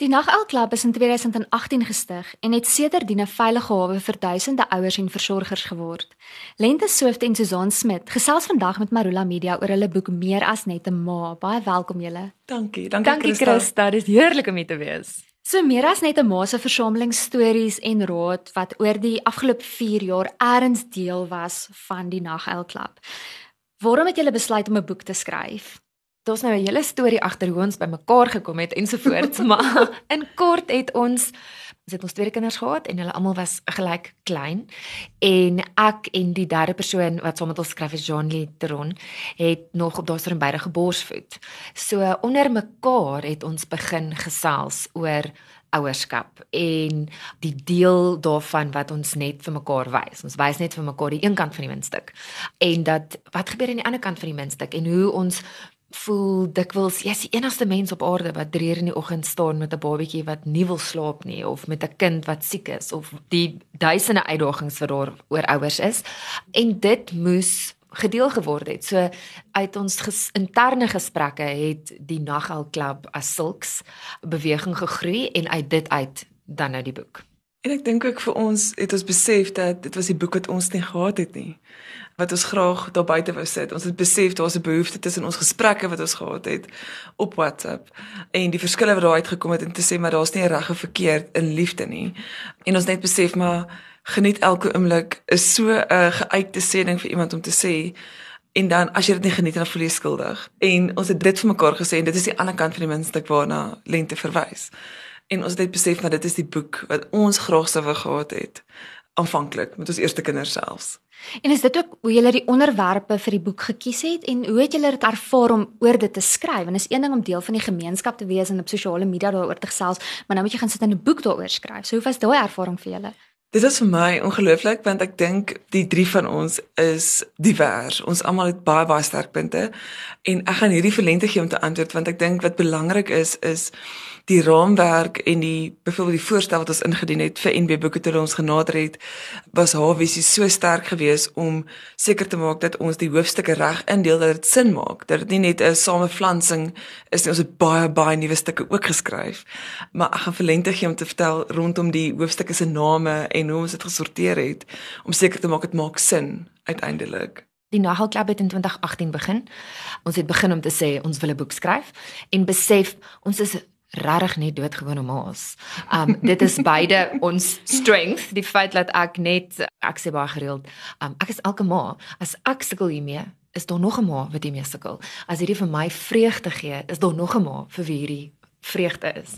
Die Naguil Klub is in 2018 gestig en het sedertdien 'n veilige hawe vir duisende ouers en versorgers geword. Lente Swift en Susan Smit gesels vandag met Marula Media oor hulle boek Meer as net 'n ma. Baie welkom julle. Dankie, dankie, dankie Christa. Christa. Dit is heerlik om hier te wees. So Meer as net 'n ma se versameling stories en raad wat oor die afgelope 4 jaar erns deel was van die Naguil Klub. Waarom het julle besluit om 'n boek te skryf? Daar's nou 'n hele storie agter hoe ons bymekaar gekom het ensovoorts, maar in kort het ons ons het ons twee kinders gehad en hulle almal was gelyk klein en ek en die derde persoon wat saam met ons skryf is Jean Letron het nog op daardie beide geborsvoed. So onder mekaar het ons begin gesels oor ouerskap en die deel daarvan wat ons net vir mekaar wys. Ons wys net vir mekaar die een kant van die muntstuk en dat wat gebeur aan die ander kant van die muntstuk en hoe ons voel dikwels jy's die enigste mens op aarde wat 3 uur in die oggend staan met 'n babatjie wat nie wil slaap nie of met 'n kind wat siek is of die duisende uitdagings wat daar oor ouers is en dit moes gedeel geword het. So uit ons ges, interne gesprekke het die Naghal Klub as sulks beweging gegroei en uit dit uit dan nou die boek. En ek dink ook vir ons het ons besef dat dit was die boek wat ons nie gehad het nie wat ons graag daar buite wou sit. Ons het besef daar's 'n behoefte tussen ons gesprekke wat ons gehad het op WhatsApp en die verskille wat daar uitgekom het en te sê maar daar's nie reg of verkeerd in liefde nie. En ons net besef maar geniet elke oomblik is so 'n geuite sending vir iemand om te sê en dan as jy dit nie geniet dan voel jy skuldig. En ons het dit vir mekaar gesê en dit is die ander kant van die muntstuk waarna lente verwys. En ons het net besef maar dit is die boek wat ons graag sou wou gehad het aanvanklik met ons eerste kinders selfs. En is dit ook hoe julle die onderwerpe vir die boek gekies het en hoe het julle dit ervaar om oor dit te skryf? En is een ding om deel van die gemeenskap te wees en op sosiale media daaroor te gesels, maar nou moet jy gaan sit en 'n boek daaroor skryf. So hoe was daai ervaring vir julle? Dit is vir my ongelooflik want ek dink die drie van ons is divers. Ons almal het baie baie sterkpunte. En ek gaan hierdie verlente gee om te antwoord want ek dink wat belangrik is is die raamwerk en die byvoorbeeld die voorstel wat ons ingedien het vir NB Boeke toe ons genader het was haar visie so sterk geweest om seker te maak dat ons die hoofstukke reg indeel dat dit sin maak dat dit nie net 'n samevlansing is nie. Ons het baie baie nuwe stukke ook geskryf. Maar ek gaan verlente gee om te vertel rondom die hoofstukke se name en hoe ons dit gesorteer het om seker te maak dit maak sin uiteindelik Die Nagel Club het in 2018 begin. Ons het begin om te sê ons wil 'n boek skryf en besef ons is regtig net doodgewone maas. Um dit is beide ons strength, die feit dat ek net ek sê baie gereeld, um ek is elke ma. As ek sukkel hiermee, is daar nog 'n ma wat hiermee sukkel. As hierdie vir my vreugde gee, is daar nog 'n ma vir wie hierdie vreugde is.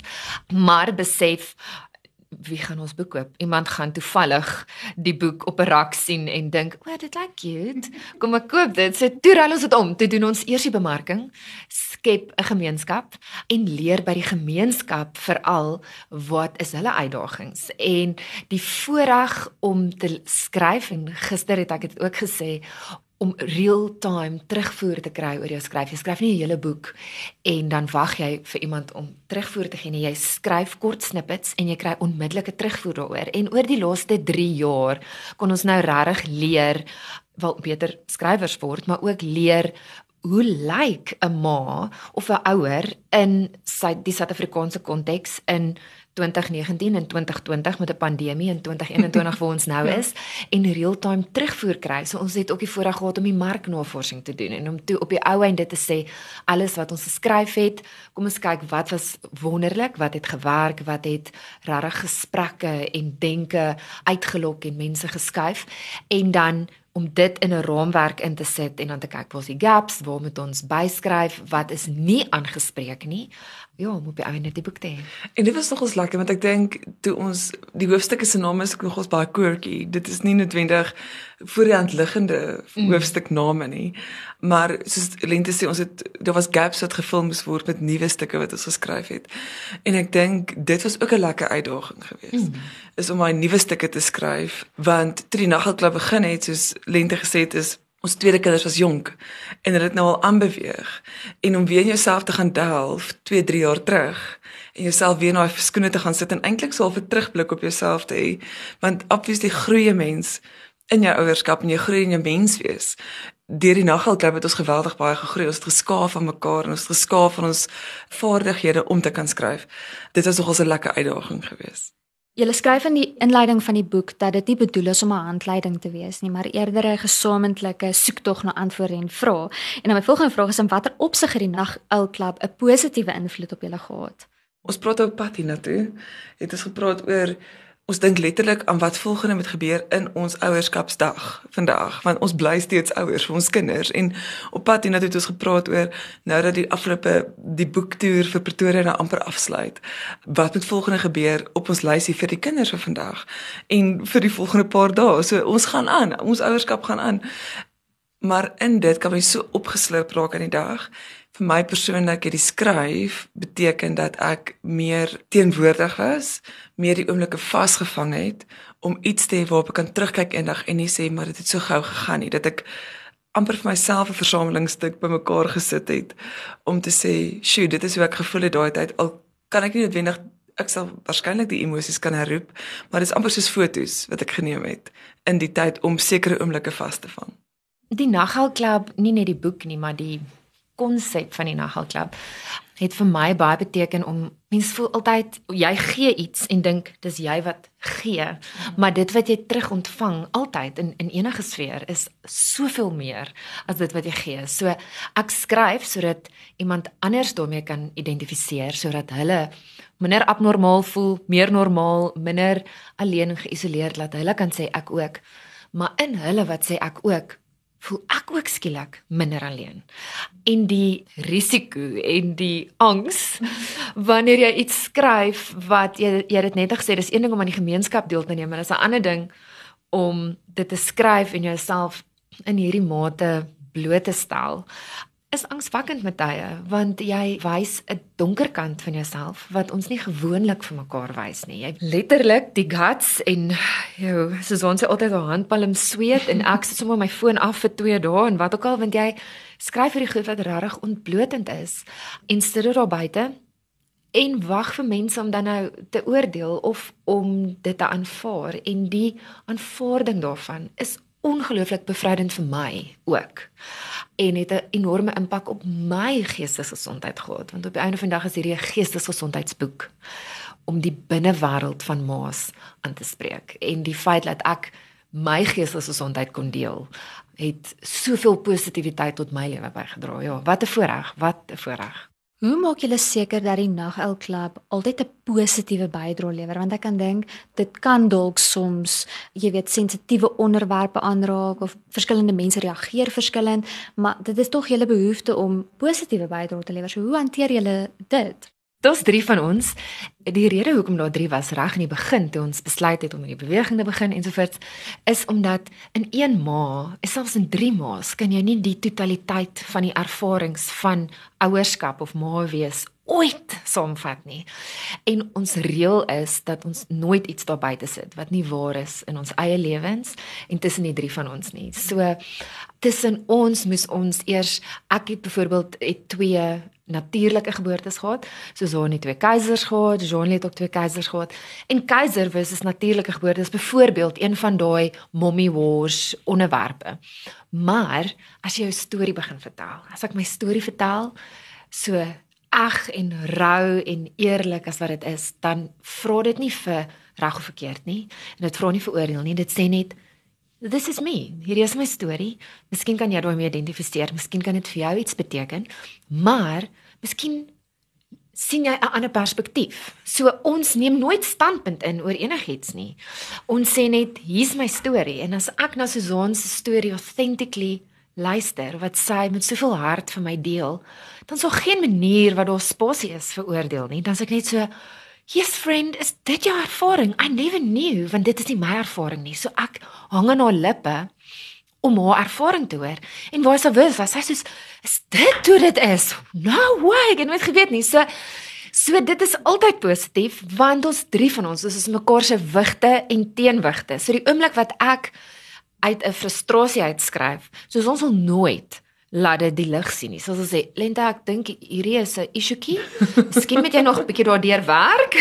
Maar besef wie gaan ons boek koop? Iemand gaan toevallig die boek op 'n rak sien en dink, "O, dit lyk cute. Kom ek koop dit." So toe ry ons dit om. Toe doen ons eers die bemarking, skep 'n gemeenskap en leer by die gemeenskap veral wat is hulle uitdagings en die voorreg om te skryf en gister het ek dit ook gesê om real-time terugvoer te kry oor jou skryf. Jy skryf nie 'n hele boek en dan wag jy vir iemand om terugvoer te gee nie. Jy skryf kort snippets en jy kry onmiddellike terugvoer daaroor. En oor die laaste 3 jaar kon ons nou regtig leer wel beter skrywers word, maar ook leer hoe lyk 'n ma of 'n ouer in sy die Suid-Afrikaanse konteks in 2019 en 2020 met 'n pandemie en 2021 waar ons nou ja. is en real-time terugvoer kry. So ons het ook die voorreg gehad om die marknavorsing te doen en om toe op die ou einde te sê alles wat ons geskryf het, kom ons kyk wat was wonderlik, wat het gewerk, wat het regtig gesprekke en denke uitgelok en mense geskuif en dan om dit in 'n raamwerk in te sit en dan te kyk waar is die gaps, waar moet ons byskryf, wat is nie aangespreek nie ja, om op die einde die boek te hê. En dit was nogals lekker want ek dink toe ons die hoofstukke se name is nogals baie quirky. Dit is nie noodwendig voor die hand liggende mm. hoofstukname nie. Maar soos Lente sê ons het daar was gaps wat gevul moes word met nuwe stukke wat ons geskryf het. En ek dink dit was ook 'n lekker uitdaging geweest. Mm. Is om my nuwe stukke te skryf want toe die naggelklub begin het soos Lente gesê het is Ons tweede kinders was jonk en hulle het nou al aanbeweeg en om weer jouself te gaan delf 2, 3 jaar terug en jouself weer na die skoene te gaan sit en eintlik so 'n terugblik op jouself te hê want obviously groei 'n mens in jou ouerskap en jy groei in jou menswees. deur die naggelklub het ons geweldig baie gegroei. Ons het geskaaf van mekaar en ons het geskaaf van ons vaardighede om te kan skryf. Dit was nogals 'n lekker uitdaging geweest. Jy skryf in die inleiding van die boek dat dit nie bedoel is om 'n handleiding te wees nie, maar eerder 'n gesamentlike soektog na antwoorde en vrae. En dan my volgende vraag is in watter opsig het die naggelklub 'n positiewe invloed op julle gehad? Ons praat oor Patty na toe. Het ons gepraat oor ons dink letterlik aan wat volgende moet gebeur in ons ouerskapsdag vandag want ons bly steeds ouers vir ons kinders. En op pad hiernatoe het ons gepraat oor nou dat die afgelope die boektoer vir Pretoria nou amper afsluit wat moet volgende gebeur op ons lysie vir die kinders vir vandag en vir die volgende paar dae? So ons gaan aan ons ouerskap gaan aan maar in dit kan jy so opgeslurp raak aan die dag vir my persoonlik het die skryf beteken dat ek meer teenwoordig was, meer die oomblikke vasgevang het om iets te hê waarop ek kan terugkyk eendag en nie sê maar dit het so gou gegaan nie, dat ek amper vir myself 'n versamelingstuk bymekaar gesit het om te sê, "Sjoe, dit is hoe ek gevoel het daai tyd." Al kan ek nie noodwendig ek sal waarskynlik die emosies kan herroep, maar dit is amper soos fotos wat ek geneem het in die tyd om sekere oomblikke vas te vang. Die Naghal Club, nie net die boek nie, maar die konsep van die Naghal Club het vir my baie beteken om mense voel altyd jy gee iets en dink dis jy wat gee. Maar dit wat jy terug ontvang altyd in in enige sfeer is soveel meer as dit wat jy gee. So ek skryf sodat iemand anders daarmee kan identifiseer sodat hulle minder abnormaal voel meer normaal minder alleen en geïsoleerd laat hulle kan sê ek ook. Maar in hulle wat sê ek ook voel ek ook skielik minder alleen. En die risiko en die angs wanneer jy iets skryf wat jy jy het net gesê dis een ding om aan die gemeenskap deel te neem, maar dis 'n ander ding om dit te skryf en jouself in hierdie mate bloot te stel is angswekkend met tye want jy wys 'n donker kant van jouself wat ons nie gewoonlik vir mekaar wys nie. Jy letterlik die guts en jou soos ons altyd op handpalm sweet en ek sit sommer my foon af vir 2 dae en wat ook al want jy skryf vir die goed wat regtig ontblotend is en sit dit daar buite en wag vir mense om dan nou te oordeel of om dit te aanvaar en die aanvaarding daarvan is ongelooflik bevrydend vir my ook. En het 'n enorme impak op my geestesgesondheid gehad want op die einde van die dag is hierdie 'n geestesgesondheidsboek om die binnewêreld van Maas aan te spreek. En die feit dat ek my geestesgesondheid kon deel het soveel positiwiteit tot my lewe bygedra. Ja wat 'n voorreg wat 'n voorreg Hoe maak julle seker dat die Naghel Klub altyd 'n positiewe bydrae lewer? Want ek kan dink dit kan dalk soms, jy weet, sensitiewe onderwerpe aanraak of verskillende mense reageer verskillend, maar dit is tog julle behoefte om positiewe bydrae te lewer. So hoe hanteer julle dit? Daar's 3 van ons. Die rede hoekom daar 3 was reg in die begin toe ons besluit het om hierdie beweging te begin ensovoorts is omdat in een ma, selfs in 3 ma's, kan jy nie die totaliteit van die ervarings van ouerskap of ma wees ooit saamvat nie. En ons reël is dat ons nooit iets daar buite sit wat nie waar is in ons eie lewens en tussen die drie van ons nie. So tussen ons moes ons eers ek het byvoorbeeld het twee natuurlike geboortes gehad. So Zoon het twee keisers gehad, Jean het ook twee keisers gehad. En keiser versus natuurlike geboortes byvoorbeeld een van daai mommy wars onderwerpe. Maar as jy jou storie begin vertel, as ek my storie vertel, so ag en rou en eerlik as wat dit is, dan vra dit nie vir reg of verkeerd nie. En dit vra nie vir oordeel nie. Dit sê net This is me. Hierdie is my storie. Miskien kan jy daarmee identifiseer, miskien kan dit vir jou iets beteken, maar miskien sien jy 'n ander perspektief. So ons neem nooit standpunt in oor enigiets nie. Ons sê net hier's my storie en as ek na Susan se storie authentically luister wat sy met soveel hart vir my deel, dan sou geen manier wat daar spasie is vir oordeel nie. Dan sê ek net so Yes friend, is dit jou ervaring? I never knew want dit is nie my ervaring nie. So ek hang aan haar lippe om haar ervaring te hoor. En waar sy wys, sy sê is dit hoe dit is? No way, ek het nooit geweet nie. So so dit is altyd positief want ons drie van ons, ons is mekaar se wigte en teenwigte. So die oomblik wat ek uit 'n frustrasie uitskryf, soos ons wil nooit laat dit die lig sien nie. Soos ons sê, Lenta, ek dink hierdie is 'n issuetjie. Miskien moet jy nog 'n bietjie daardeur werk.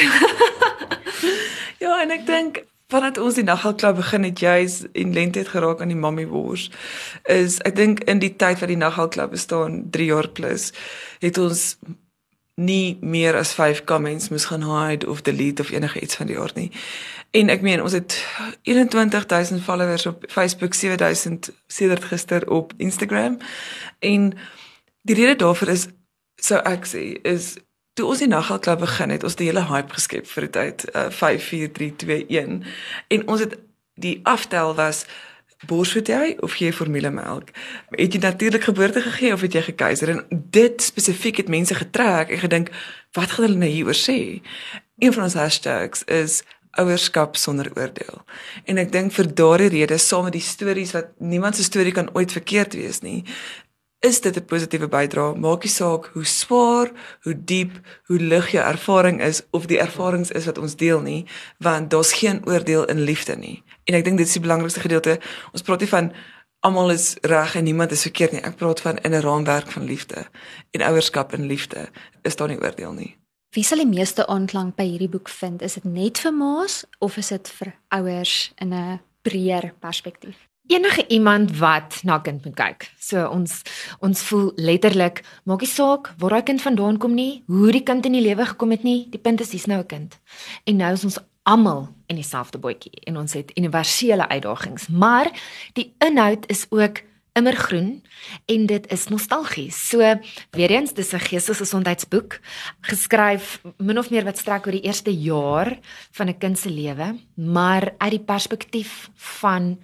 ja, en ek dink vandat ons die naggelklub begin het juis en lente het geraak aan die mammie wors is ek dink in die tyd wat die naggelklub bestaan 3 jaar plus het ons nie meer as 5 comments moes gaan hide of delete of enige iets van die aard nie. En ek meen ons het 21000 followers op Facebook, 7000 sedert gister op Instagram. En die rede daarvoor is so ek sê is toe ons die naggelklub begin het, ons die hele hype geskep vir die tyd uh, 5 4 3 2 1 en ons het die aftel was borsvoed jy of gee jy formulemelk? Het jy natuurlik geboorte gegee of het jy gekeiser? En dit spesifiek het mense getrek en gedink, wat gaan hulle nou hieroor sê? Een van ons hashtags is ouerskap sonder oordeel. En ek dink vir daardie rede, saam met die stories wat niemand se storie kan ooit verkeerd wees nie, is dit 'n positiewe bydrae. Maak nie saak hoe swaar, hoe diep, hoe lig jou ervaring is of die ervarings is wat ons deel nie, want daar's geen oordeel in liefde nie. En ek dink dit is die belangrikste gedeelte. Ons praat nie van almal is reg en niemand is verkeerd nie. Ek praat van in 'n raamwerk van liefde en ouerskap in liefde. Is daar nie oordeel nie. Wie sal die meeste aanklank by hierdie boek vind? Is dit net vir ma's of is dit vir ouers in 'n breër perspektief? Enige iemand wat na kind moet kyk. So ons ons voel letterlik maak nie saak waar daai kind vandaan kom nie, hoe die kind in die lewe gekom het nie, die punt is hier's nou 'n kind. En nou is ons almal in dieselfde bootjie en ons het universele uitdagings, maar die inhoud is ook immergroen en dit is nostalgies. So weer eens dis 'n geestesgesondheidsboek geskryf min of meer wat strek oor die eerste jaar van 'n kind se lewe, maar uit die perspektief van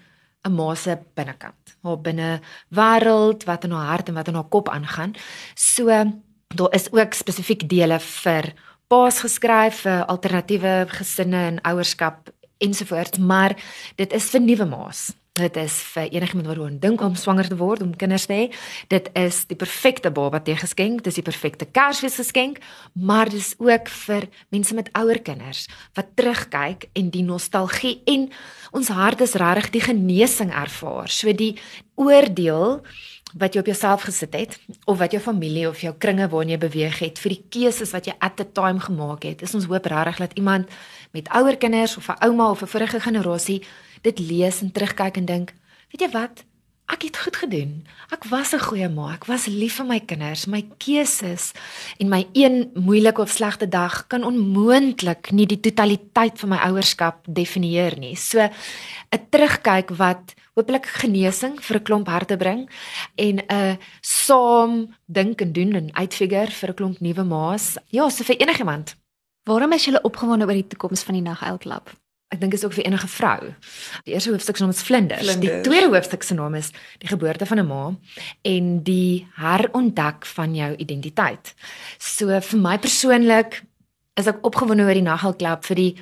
'n ma se binnekant. Haar binne wêreld wat in haar hart en wat in haar kop aangaan. So daar is ook spesifiek dele vir paas geskryf vir alternatiewe gesinne en ouerskap ensovoorts, maar dit is vir nuwe ma's. Dit is vir enigiemand wat dink om swanger te word, om kinders te hê. Dit is die perfekte baba te geskenk, dis die perfekte Kersfees geskenk, maar dis ook vir mense met ouer kinders wat terugkyk en die nostalgie en ons hart is regtig die genesing ervaar. So die oordeel wat jy op jouself gesit het of wat jou familie of jou kringe waarin jy beweeg het vir die keuses wat jy at the time gemaak het. Is ons hoop regtig dat iemand met ouer kinders of 'n ouma of 'n vorige generasie dit lees en terugkyk en dink, weet jy wat? Ek het goed gedoen. Ek was 'n goeie ma. Ek was lief vir my kinders, my keuses en my een moeilike of slegte dag kan onmoontlik nie die totaliteit van my ouerskap definieer nie. So 'n terugkyk wat hopelik genesing vir 'n klomp harte bring en 'n saam dink en doen en uitfigure vir 'n klomp nuwe ma's. Ja, so vir enigiemand. Waarom is jy opgewonde oor die toekoms van die Nagelklub? Ek dink is ook vir enige vrou. Die eerste hoofstuk se naam is Vlinders. Vlinders. Die tweede hoofstuk se naam is die geboorte van 'n ma en die herontdek van jou identiteit. So vir my persoonlik is ek opgewonde oor die Nagelklub vir die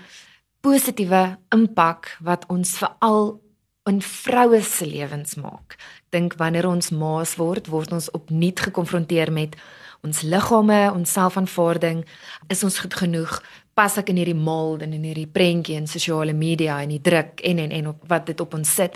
positiewe impak wat ons veral in vroue se lewens maak. Dink wanneer ons ma's word, word ons opnuut gekonfronteer met ons liggame, ons selfaanvaarding, is ons goed genoeg? Pas ek in hierdie mold en in hierdie prentjie en sosiale media en die druk en en en op wat dit op ons sit.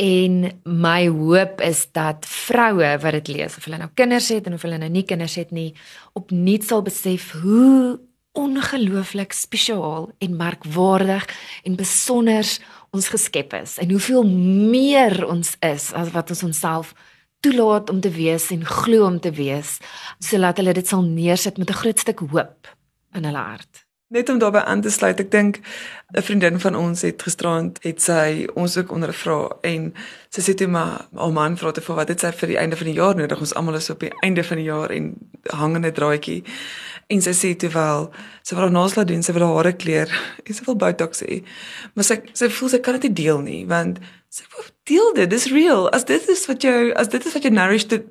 En my hoop is dat vroue wat dit lees of hulle nou kinders het en of hulle nou nie kinders het nie, opnuut sal besef hoe ongelooflik spesiaal en merkwaardig en besonder ons geskep is en hoeveel meer ons is as wat ons onsself toelaat om te wees en glo om te wees sodat hulle dit sal neersit met 'n groot stuk hoop in hulle hart. Net om daarbey aan te sluit, ek dink 'n vriendin van ons het gisterand het sy ons ook onder 'n vraag en sy sê toe maar al man vra te vir wat dit sy vir die einde van die jaar nodig. Ons almal is op die einde van die jaar en hangende draadjie. En sy sê toe wel, sy wil haar naels laat doen, sy wil haar hare kleur en sy wil botox hê. Maar sy sy voel sy kan dit nie deel nie want sy wil deel dit. Dis real. As dit is wat jou as dit is wat jou nourish te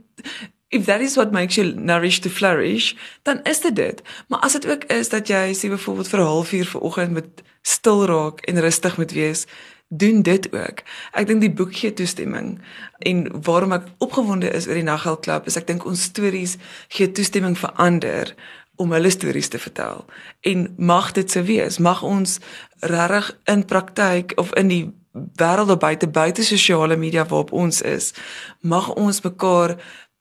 if that is what makes you nourish to flourish, dan is dit dit. Maar as dit ook is dat jy sê byvoorbeeld vir 'n halfuur vanoggend met stil raak en rustig moet wees, doen dit ook. Ek dink die boek gee toestemming en waarom ek opgewonde is oor die Naggelklub is ek dink ons stories gee toestemming vir ander om hulle stories te vertel. En mag dit so wees. Mag ons regtig in praktyk of in die wêreld buite buite sosiale media waarop ons is, mag ons mekaar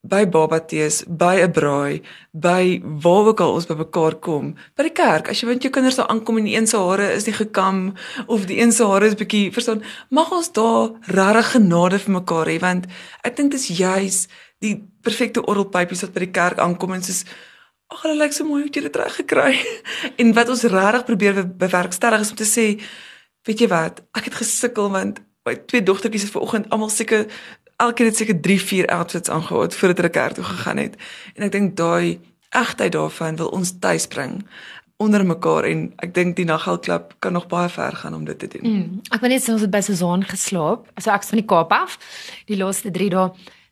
by babatees, by 'n braai, by waar ook al ons by mekaar kom, by die kerk. As jy want jou kinders daar aankom en die een se hare is nie gekam of die een se hare is bietjie, verstaan, mag ons daar regtig genade vir mekaar hê want ek dink dit is juis die perfekte orgelpypies wat by die kerk aankom en soos ag hulle lyk so mooi hoe jy dit reg gekry. en wat ons regtig probeer bewerkstellig is om te sê, weet jy wat, ek het gesukkel want my twee dogtertjies het vanoggend almal seker elkeen het seker 3, 4 outfits aangehad voordat hulle kerk toe gegaan het. En ek dink daai egtheid daarvan wil ons tuis bring onder mekaar en ek dink die Naggelklub kan nog baie ver gaan om dit te doen. Mm, ek weet net ons het by Suzan geslaap. So ek's van die Kaap af. Die laaste 3 dae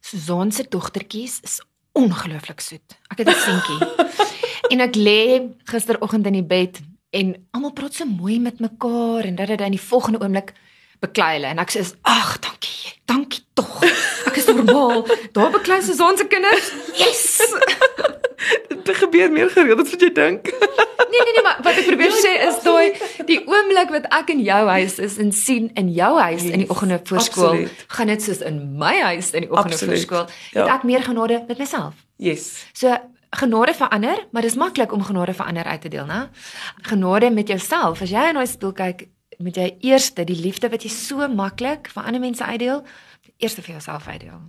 Suzan se dogtertjies is ongelooflik soet. Ek het 'n seentjie. en ek lê gisteroggend in die bed en almal praat so mooi met mekaar en dat dit in die volgende oomblik beklei hulle en ek sê ag dankie dankie tog. Ek is normaal. Daar beklei se ons se kinders. Yes. Dit gebeur meer gereeld as wat jy dink. Nee nee nee maar wat ek probeer sê is daai die oomblik wat ek in jou huis is en sien in jou huis yes, in die oggende voor skool gaan dit soos in my huis in die oggende voor skool ja. het ek meer genade met myself? Yes. So genade verander maar dis maklik om genade verander uit te deel nê genade met jouself. As jy in daai spieël kyk moet jy eers die liefde wat jy so maklik vir ander mense uitdeel, eers vir jouself uitdeel.